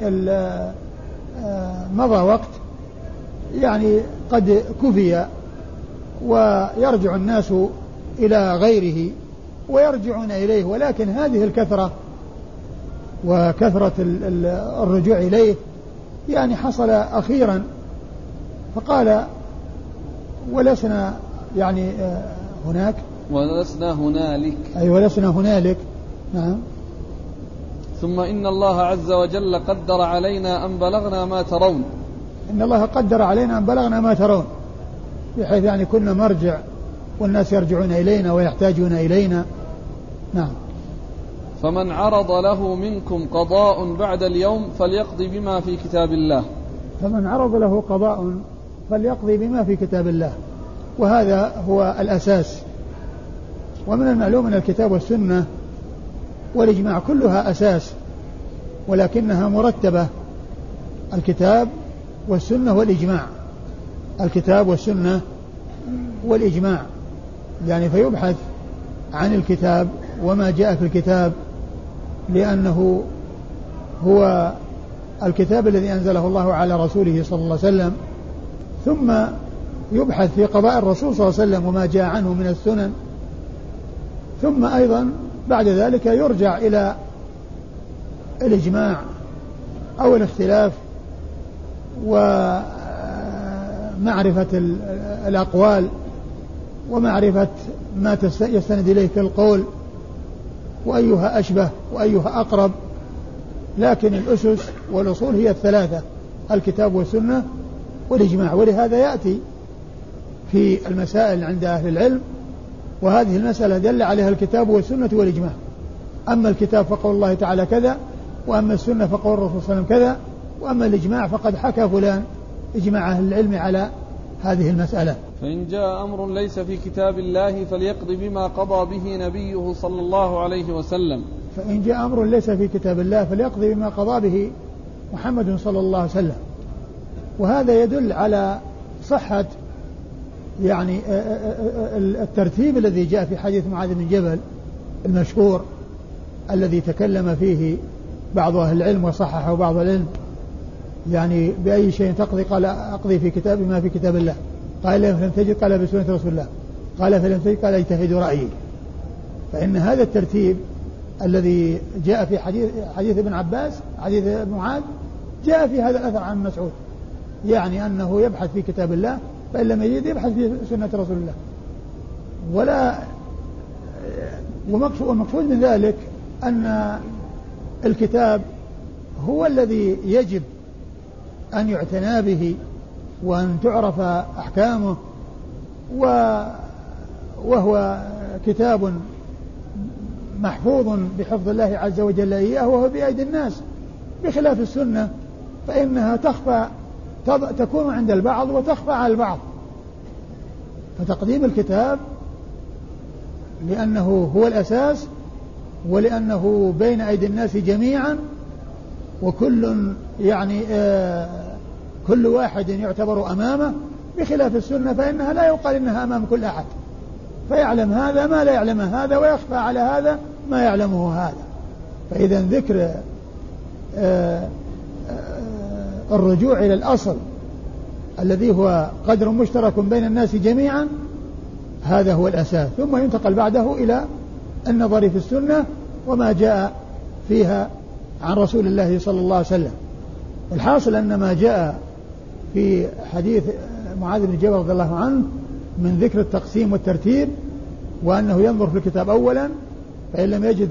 آه، مضى وقت يعني قد كفي ويرجع الناس إلى غيره ويرجعون إليه ولكن هذه الكثرة وكثرة الرجوع إليه يعني حصل أخيرا فقال ولسنا يعني آه، هناك؟
ولسنا هنالك.
أي ولسنا هنالك؟ نعم.
ثم إن الله عز وجل قدر علينا أن بلغنا ما ترون.
إن الله قدر علينا أن بلغنا ما ترون بحيث يعني كنا مرجع والناس يرجعون إلينا ويحتاجون إلينا. نعم.
فمن عرض له منكم قضاء بعد اليوم فليقضي بما في كتاب الله.
فمن عرض له قضاء فليقضي بما في كتاب الله. وهذا هو الأساس. ومن المعلوم أن الكتاب والسنة والإجماع كلها أساس ولكنها مرتبة. الكتاب والسنة والإجماع. الكتاب والسنة والإجماع. يعني فيبحث عن الكتاب وما جاء في الكتاب لأنه هو الكتاب الذي أنزله الله على رسوله صلى الله عليه وسلم ثم يبحث في قضاء الرسول صلى الله عليه وسلم وما جاء عنه من السنن. ثم أيضا بعد ذلك يرجع إلى الإجماع أو الاختلاف ومعرفة الأقوال ومعرفة ما يستند إليه في القول. وأيها أشبه وأيها أقرب لكن الأسس والأصول هي الثلاثة الكتاب والسنة والإجماع. ولهذا يأتي في المسائل عند أهل العلم وهذه المسألة دل عليها الكتاب والسنة والإجماع. أما الكتاب فقول الله تعالى كذا وأما السنة فقول الرسول صلى الله عليه وسلم كذا وأما الإجماع فقد حكى فلان. إجماع أهل العلم على هذه المسألة.
فإن جاء أمر ليس في كتاب الله فليقض بما قضى به نبيه صلى الله عليه وسلم.
فإن جاء أمر ليس في كتاب الله فليقضي بما قضى به محمد صلى الله عليه وسلم. وهذا يدل على صحة يعني الترتيب الذي جاء في حديث معاذ بن جبل المشهور الذي تكلم فيه بعض أهل العلم وصححه بعض العلم. يعني بأي شيء تقضي قال أقضي في كتاب ما في كتاب الله. قال لم تجد قال بسنة رسول الله. قال فلم تجد قال اجتهد رأيي. فإن هذا الترتيب الذي جاء في حديث حديث ابن عباس حديث معاذ جاء في هذا الأثر عن مسعود. يعني أنه يبحث في كتاب الله فإن لم يجد يبحث في سنة رسول الله. ولا والمقصود من ذلك أن الكتاب هو الذي يجب أن يعتنى به وأن تعرف أحكامه و وهو كتاب محفوظ بحفظ الله عز وجل إياه وهو بأيدي الناس بخلاف السنة فإنها تخفى تكون عند البعض وتخفى على البعض. فتقديم الكتاب لأنه هو الأساس ولأنه بين أيدي الناس جميعا وكل يعني آه كل واحد يعتبر أمامه بخلاف السنة فإنها لا يقال إنها أمام كل أحد. فيعلم هذا ما لا يعلم هذا ويخفى على هذا ما يعلمه هذا. فإذا ذكر آه آه الرجوع إلى الأصل الذي هو قدر مشترك بين الناس جميعا هذا هو الأساس. ثم ينتقل بعده إلى النظر في السنة وما جاء فيها عن رسول الله صلى الله عليه وسلم. الحاصل أن ما جاء في حديث معاذ بن جبل رضي الله عنه من ذكر التقسيم والترتيب وأنه ينظر في الكتاب أولا فإن لم يجد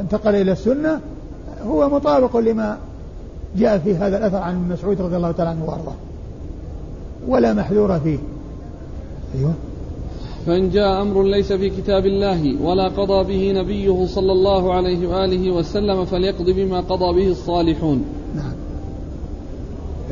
انتقل إلى السنة هو مطابق لما جاء في هذا الأثر عن مسعود رضي الله تعالى عنه وأرضاه. ولا محذور فيه. أيوه.
فإن جاء أمر ليس في كتاب الله ولا قضى به نبيه صلى الله عليه وآله وسلم فليقض بما قضى به الصالحون.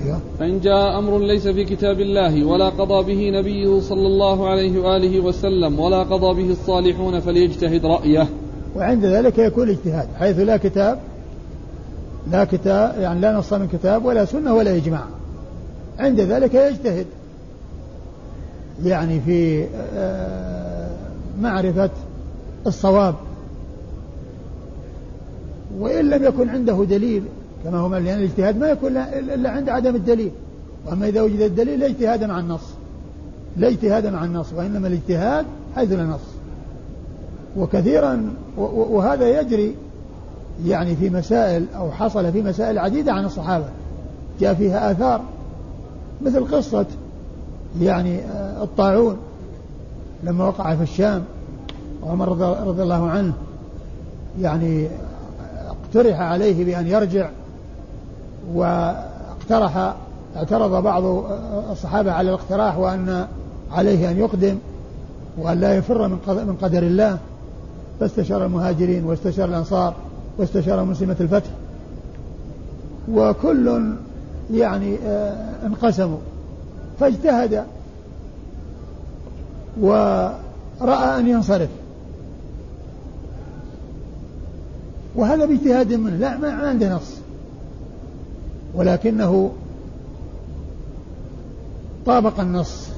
أيوه.
فإن جاء أمر ليس في كتاب الله ولا قضى به نبيه صلى الله عليه وآله وسلم ولا قضى به الصالحون فليجتهد رأيه.
وعند ذلك يكون اجتهاد حيث لا كتاب لا كتاب يعني لا نص من كتاب ولا سنة ولا إجماع. عند ذلك يجتهد. يعني في معرفة الصواب. وإن لم يكن عنده دليل كما هو لأن الاجتهاد ما يكون إلا عند عدم الدليل. وأما إذا وجد الدليل لا اجتهاد مع النص. لا اجتهاد مع النص وإنما الاجتهاد حيث لا نص. وكثيرا وهذا يجري يعني في مسائل أو حصل في مسائل عديدة عن الصحابة. جاء فيها آثار مثل قصة يعني الطاعون. لما وقع في الشام وعمر رضي الله عنه يعني اقترح عليه بأن يرجع واقترح اعترض بعض الصحابة على الاقتراح وأن عليه أن يقدم وأن لا يفر من قدر الله. فاستشار المهاجرين واستشار الأنصار واستشار مسلمة الفتح. وكل يعني آه، انقسموا. فاجتهد ورأى أن ينصرف. وهذا باجتهاد منه. لا ما عنده نص. ولكنه طابق النص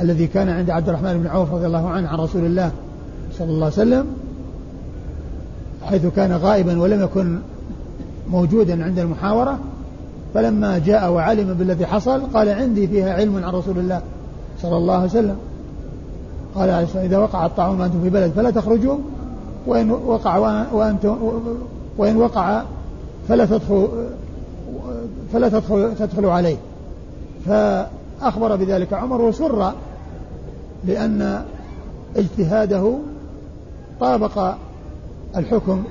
الذي كان عند عبد الرحمن بن عوف رضي الله عنه عن رسول الله صلى الله عليه وسلم حيث كان غائبا ولم يكن موجودا عند المحاورة فلما جاء وعلم بالذي حصل قال عندي فيها علم عن رسول الله صلى الله عليه وسلم. قال إذا وقع الطاعون وأنتم في بلد فلا تخرجوا وإن وقع وأنتم وإن وقع فلا تدخلوا فلا تدخلوا تدخلوا عليه. فأخبر بذلك عمر وسر لأن اجتهاده طابق الحكم.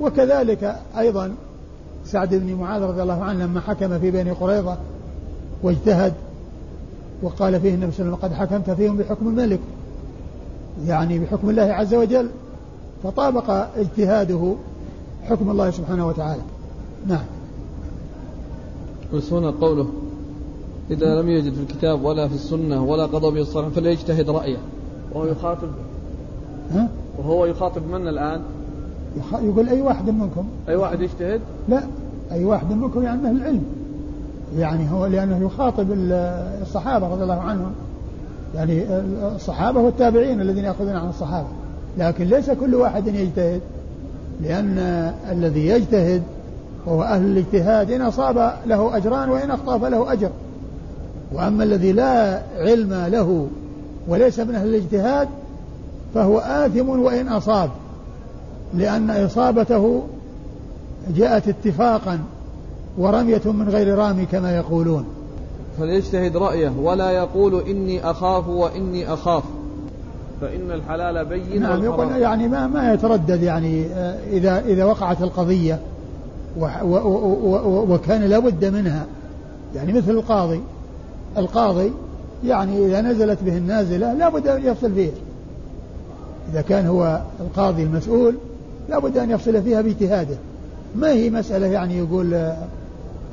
وكذلك أيضا سعد بن معاذ رضي الله عنه لما حكم في بني قريظة واجتهد وقال فيه النبي صلى الله عليه وسلم قد حكمت فيهم بحكم الملك يعني بحكم الله عز وجل فطابق اجتهاده حكم الله سبحانه وتعالى. نعم.
بس هنا قوله إذا لم يجد في الكتاب ولا في السنة ولا قضى به الصالح فليجتهد رأيه. وهو يخاطب. ها؟ وهو يخاطب من الآن؟
يقول أي واحد منكم؟
أي واحد يجتهد؟
لا أي واحد منكم يعني أهل العلم. يعني هو لأنه يخاطب الصحابة رضي الله عنهم. يعني الصحابة والتابعين الذين يأخذون عن الصحابة. لكن ليس كل واحد يجتهد. لأن الذي يجتهد وهو أهل الاجتهاد إن أصاب له أجران وإن أخطأ فله أجر. وأما الذي لا علم له وليس من أهل الاجتهاد فهو آثم وإن أصاب لأن إصابته جاءت اتفاقا ورمية من غير رامي كما يقولون.
فليجتهد رأيه ولا يقول إني أخاف وإني أخاف. فإن الحلال بين
نعم يعني ما ما يتردد يعني آه، إذا إذا وقعت القضية. وكان لابد منها. يعني مثل القاضي. القاضي يعني إذا نزلت به النازلة لابد أن يفصل فيها. إذا كان هو القاضي المسؤول لابد أن يفصل فيها باجتهاده. ما هي مسألة يعني يقول آه،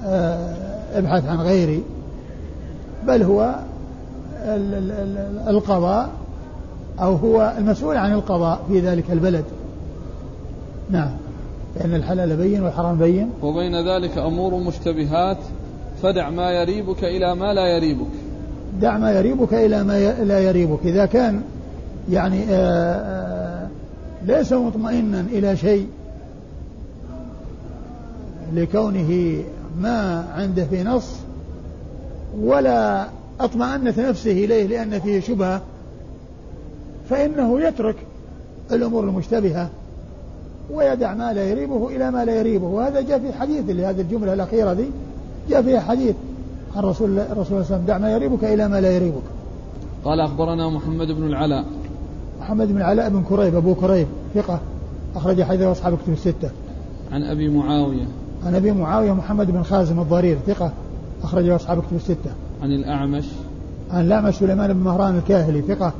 آه، ابحث عن غيري. بل هو القضاء أو هو المسؤول عن القضاء في ذلك البلد. نعم. فإن الحلال بين والحرام بين.
وبين ذلك أمور مشتبهات. فدع ما يريبك إلى ما لا يريبك.
دع ما يريبك إلى ما لا يريبك. إذا كان يعني آه، آه، ليس مطمئنا إلى شيء لكونه ما عنده في نص ولا اطمأنت نفسه إليه لأن فيه شبهة فإنه يترك الأمور المشتبهة. ويدع ما لا يريبه إلى ما لا يريبه. وهذا جاء في حديث لهذه الجملة الأخيرة دي جاء فيها حديث عن رسول الله الرسول صلى الله عليه وسلم دع ما يريبك إلى ما لا يريبك.
قال أخبرنا محمد بن العلاء.
محمد بن العلاء بن كريب أبو كريب ثقة أخرج حديث أصحاب كتب الستة.
عن أبي معاوية.
عن أبي معاوية محمد بن خازم الضرير ثقة أخرج أصحاب كتب الستة.
عن الأعمش.
عن الأعمش سليمان بن مهران الكاهلي ثقة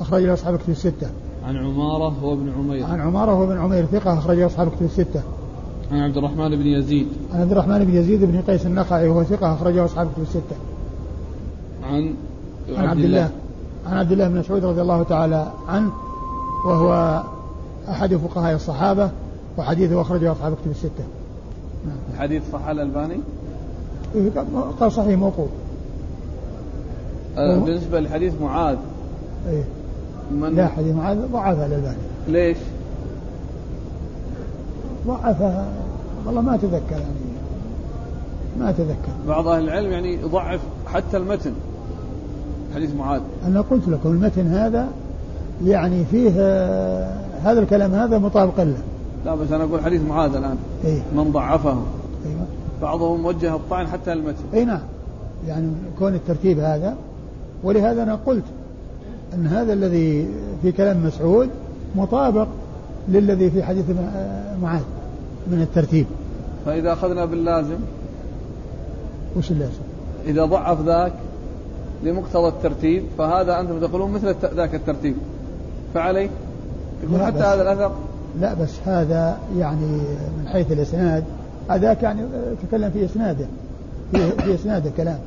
أخرج له أصحاب كتب الستة.
عن عمارة هو ابن عمير.
عن عمارة هو ابن عمير ثقة أخرج أصحاب كتب الستة.
عن عبد الرحمن بن يزيد.
عن عبد الرحمن بن يزيد بن قيس النخعي وهو ثقة أخرج له أصحاب كتب الستة.
عن
عن عبد الله عن عبد الله بن مسعود رضي الله تعالى عنه وهو أحد فقهاء الصحابة وحديثه أخرجه أصحاب كتب الستة.
نعم. الحديث صح الألباني؟
قال صحيح موقوف.
أه، بالنسبة لحديث معاذ
إيه؟ من؟ لا حديث معاذ ضعفها الألباني
ليش؟
ضعفها والله ما أتذكر يعني. ما أتذكر.
بعض أهل العلم يعني يضعف حتى المتن. حديث معاذ.
أنا قلت لكم المتن هذا يعني فيه هذا الكلام هذا مطابق له.
لا بس أنا أقول حديث معاذ الآن.
إيه؟
من ضعفه. أيوة. بعضهم وجه الطعن حتى المتن.
أي نعم. يعني كون الترتيب هذا ولهذا أنا قلت أن هذا الذي في كلام مسعود مطابق للذي في حديث معاذ من الترتيب.
فإذا أخذنا باللازم
وش اللازم؟
إذا ضعف ذاك لمقتضى الترتيب فهذا أنتم تقولون مثل ذاك الترتيب. فعليه يقول حتى هذا الأثر؟
لا بس هذا يعني من حيث الإسناد هذاك يعني تكلم في إسناده في, في إسناده كلام.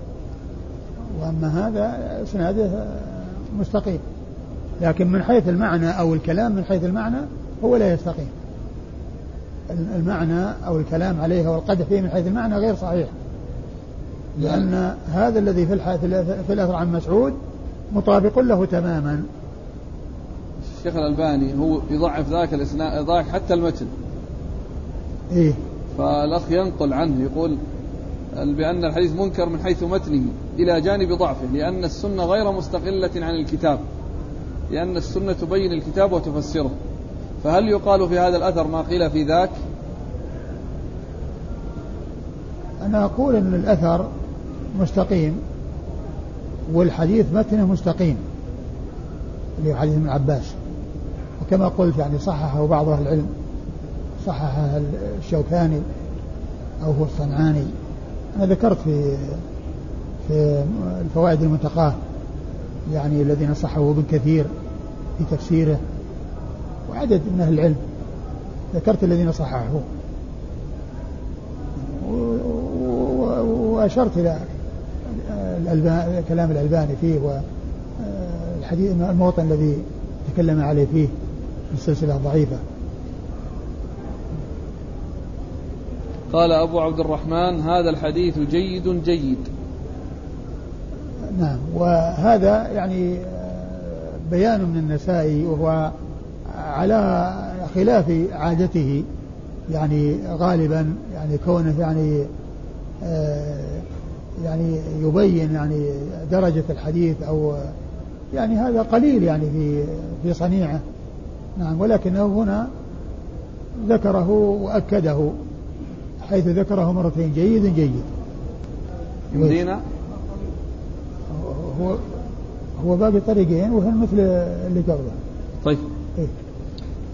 وأما هذا إسناده مستقيم. لكن من حيث المعنى أو الكلام من حيث المعنى هو لا يستقيم. المعنى أو الكلام عليه والقدح فيه من حيث المعنى غير صحيح. لأن هذا الذي في في الأثر عن مسعود مطابق له تماما.
الشيخ الألباني هو يضعف ذاك الإسناد يضعف حتى المتن.
إيه.
فالأخ ينقل عنه يقول بأن الحديث منكر من حيث متنه. إلى جانب ضعفه لأن السنة غير مستقلة عن الكتاب لأن السنة تبين الكتاب وتفسره. فهل يقال في هذا الأثر ما قيل في ذاك؟
أنا أقول أن الأثر مستقيم والحديث متنه مستقيم اللي هو حديث ابن عباس. وكما قلت يعني صححه بعض أهل العلم صححه الشوكاني أو هو الصنعاني. أنا ذكرت في في الفوائد المنتقاة يعني الذين صححوا ابن كثير في تفسيره وعدد من أهل العلم. ذكرت الذين صححوه وأشرت إلى كلام الألباني فيه والحديث الموطن الذي تكلم عليه فيه في السلسلة الضعيفة
قال أبو عبد الرحمن هذا الحديث جيد جيد.
وهذا يعني بيان من النسائي وهو على خلاف عادته يعني غالبا يعني كونه يعني آه يعني يبين يعني درجة الحديث أو يعني هذا قليل يعني في في صنيعه. نعم ولكنه هنا ذكره وأكده حيث ذكره مرتين جيد جيد.
يمدينا؟
هو هو باقي طريقين وهن مثل اللي قبله.
طيب. إيه؟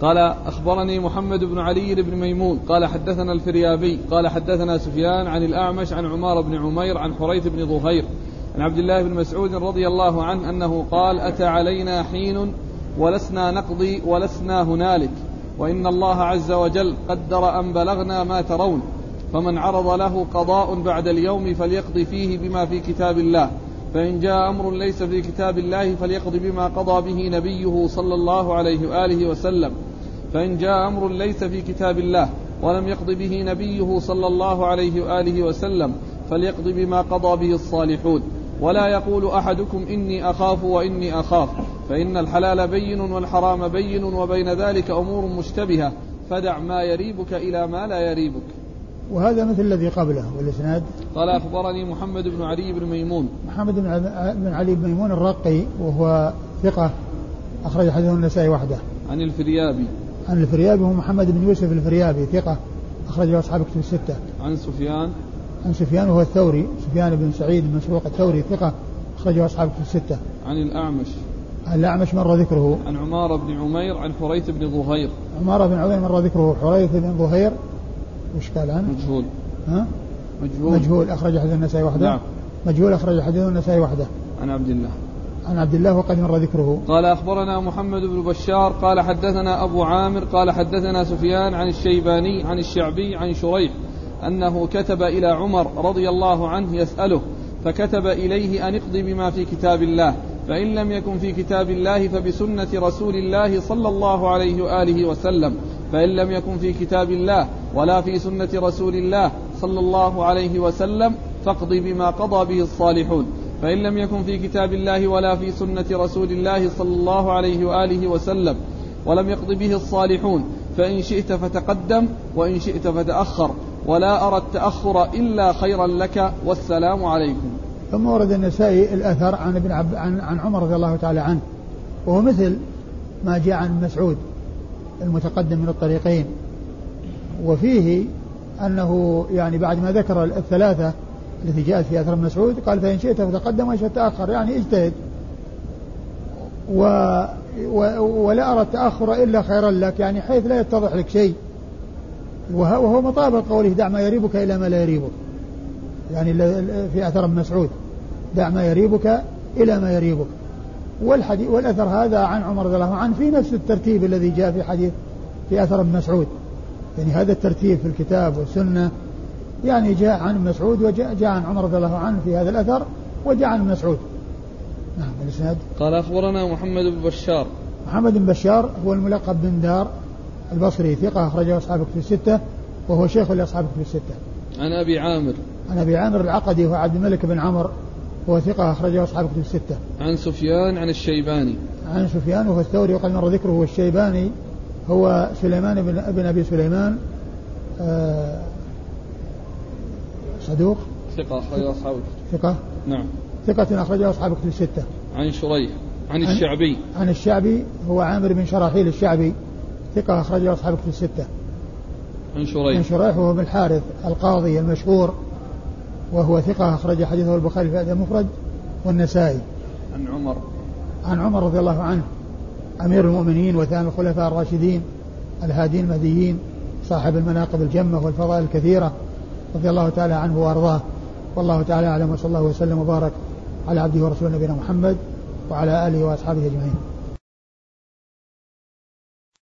قال أخبرني محمد بن علي بن ميمون. قال حدثنا الفريابي. قال حدثنا سفيان عن الأعمش عن عمار بن عمير عن حريث بن ظهير عن عبد الله بن مسعود رضي الله عنه أنه قال أتى علينا حين ولسنا نقضي ولسنا هنالك وإن الله عز وجل قدر أن بلغنا ما ترون فمن عرض له قضاء بعد اليوم فليقضي فيه بما في كتاب الله. فإن جاء أمر ليس في كتاب الله فليقض بما قضى به نبيه صلى الله عليه وآله وسلم. فإن جاء أمر ليس في كتاب الله ولم يقض به نبيه صلى الله عليه وآله وسلم فليقض بما قضى به الصالحون. ولا يقول أحدكم إني أخاف وإني أخاف. فإن الحلال بين والحرام بين وبين ذلك أمور مشتبهة. فدع ما يريبك إلى ما لا يريبك.
وهذا مثل الذي قبله والإسناد.
قال أخبرني محمد بن علي بن ميمون.
محمد بن علي بن ميمون الرقي وهو ثقة أخرج حديثه النسائي وحده.
عن الفريابي.
عن الفريابي هو محمد بن يوسف الفريابي ثقة أخرجه أصحاب كتب الستة.
عن سفيان.
عن سفيان وهو الثوري. سفيان بن سعيد بن مسروق الثوري ثقة أخرجه أصحاب كتب الستة.
عن الأعمش.
عن الأعمش مر ذكره.
عن عمارة بن عمير عن حريث بن ظهير.
عمارة بن عمير مر ذكره. حريث بن ظهير وش قال عنه؟
مجهول.
ها؟
مجهول.
مجهول. أخرج حديث النسائي وحده؟
نعم.
مجهول. أخرج حديث النسائي وحده.
عن عبد الله.
عن عبد الله وقد مر ذكره.
قال أخبرنا محمد بن بشار قال حدثنا أبو عامر قال حدثنا سفيان عن الشيباني عن الشعبي عن شريح أنه كتب إلى عمر رضي الله عنه يسأله فكتب إليه أن اقض بما في كتاب الله فإن لم يكن في كتاب الله فبسنة رسول الله صلى الله عليه وآله وسلم. فإن لم يكن في كتاب الله ولا في سنة رسول الله صلى الله عليه وسلم فاقض بما قضى به الصالحون. فإن لم يكن في كتاب الله ولا في سنة رسول الله صلى الله عليه وآله وسلم ولم يقض به الصالحون فإن شئت فتقدم وإن شئت فتأخر ولا أرى التأخر إلا خيرا لك والسلام عليكم.
ثم ورد النسائي الأثر عن ابن عب عن, عن عمر رضي الله تعالى عنه وهو مثل ما جاء عن مسعود. المتقدم من الطريقين. وفيه أنه يعني بعد ما ذكر الثلاثة التي جاءت في أثر مسعود قال فإن شئت فتقدم وإن شئت تأخر يعني اجتهد. و و ولا أرى التأخر إلا خيرا لك يعني حيث لا يتضح لك شيء. وهو مطابق قوله دع ما يريبك إلى ما لا يريبك. يعني في أثر مسعود دع ما يريبك إلى ما يريبك. والحديث والأثر هذا عن عمر رضي الله عنه في نفس الترتيب الذي جاء في حديث في أثر ابن مسعود. يعني هذا الترتيب في الكتاب والسنة. يعني جاء عن مسعود وجاء جاء عن عمر رضي الله عنه في هذا الأثر وجاء عن مسعود.
نعم الإسناد. قال أخبرنا محمد بن بشار.
محمد بن بشار هو الملقب بن دار البصري ثقة أخرجه أصحاب في الستة وهو شيخ لأصحاب في الستة.
عن أبي عامر.
عن أبي عامر العقدي وهو عبد الملك بن عمر هو ثقة أخرجه أصحاب في الستة.
عن سفيان عن الشيباني.
عن سفيان وهو الثوري وقد مر ذكره هو الشيباني هو سليمان بن ابن أبي سليمان آه صدوق.
ثقة أخرجه أصحاب
ثقة؟
نعم.
ثقة أخرجه أصحاب كتب الستة.
عن شريح عن الشعبي.
عن الشعبي هو عامر بن شراحيل الشعبي. ثقة أخرجه أصحاب كتب الستة.
عن شريح.
عن شريح وهو بن الحارث القاضي المشهور. وهو ثقة أخرج حديثه البخاري في المفرد والنسائي.
عن عمر.
عن عمر رضي الله عنه أمير المؤمنين وثاني الخلفاء الراشدين الهادين المهديين صاحب المناقب الجمة والفضائل الكثيرة رضي الله تعالى عنه وأرضاه. والله تعالى أعلم وصلى الله وسلم وبارك على عبده ورسوله نبينا محمد وعلى آله وأصحابه أجمعين.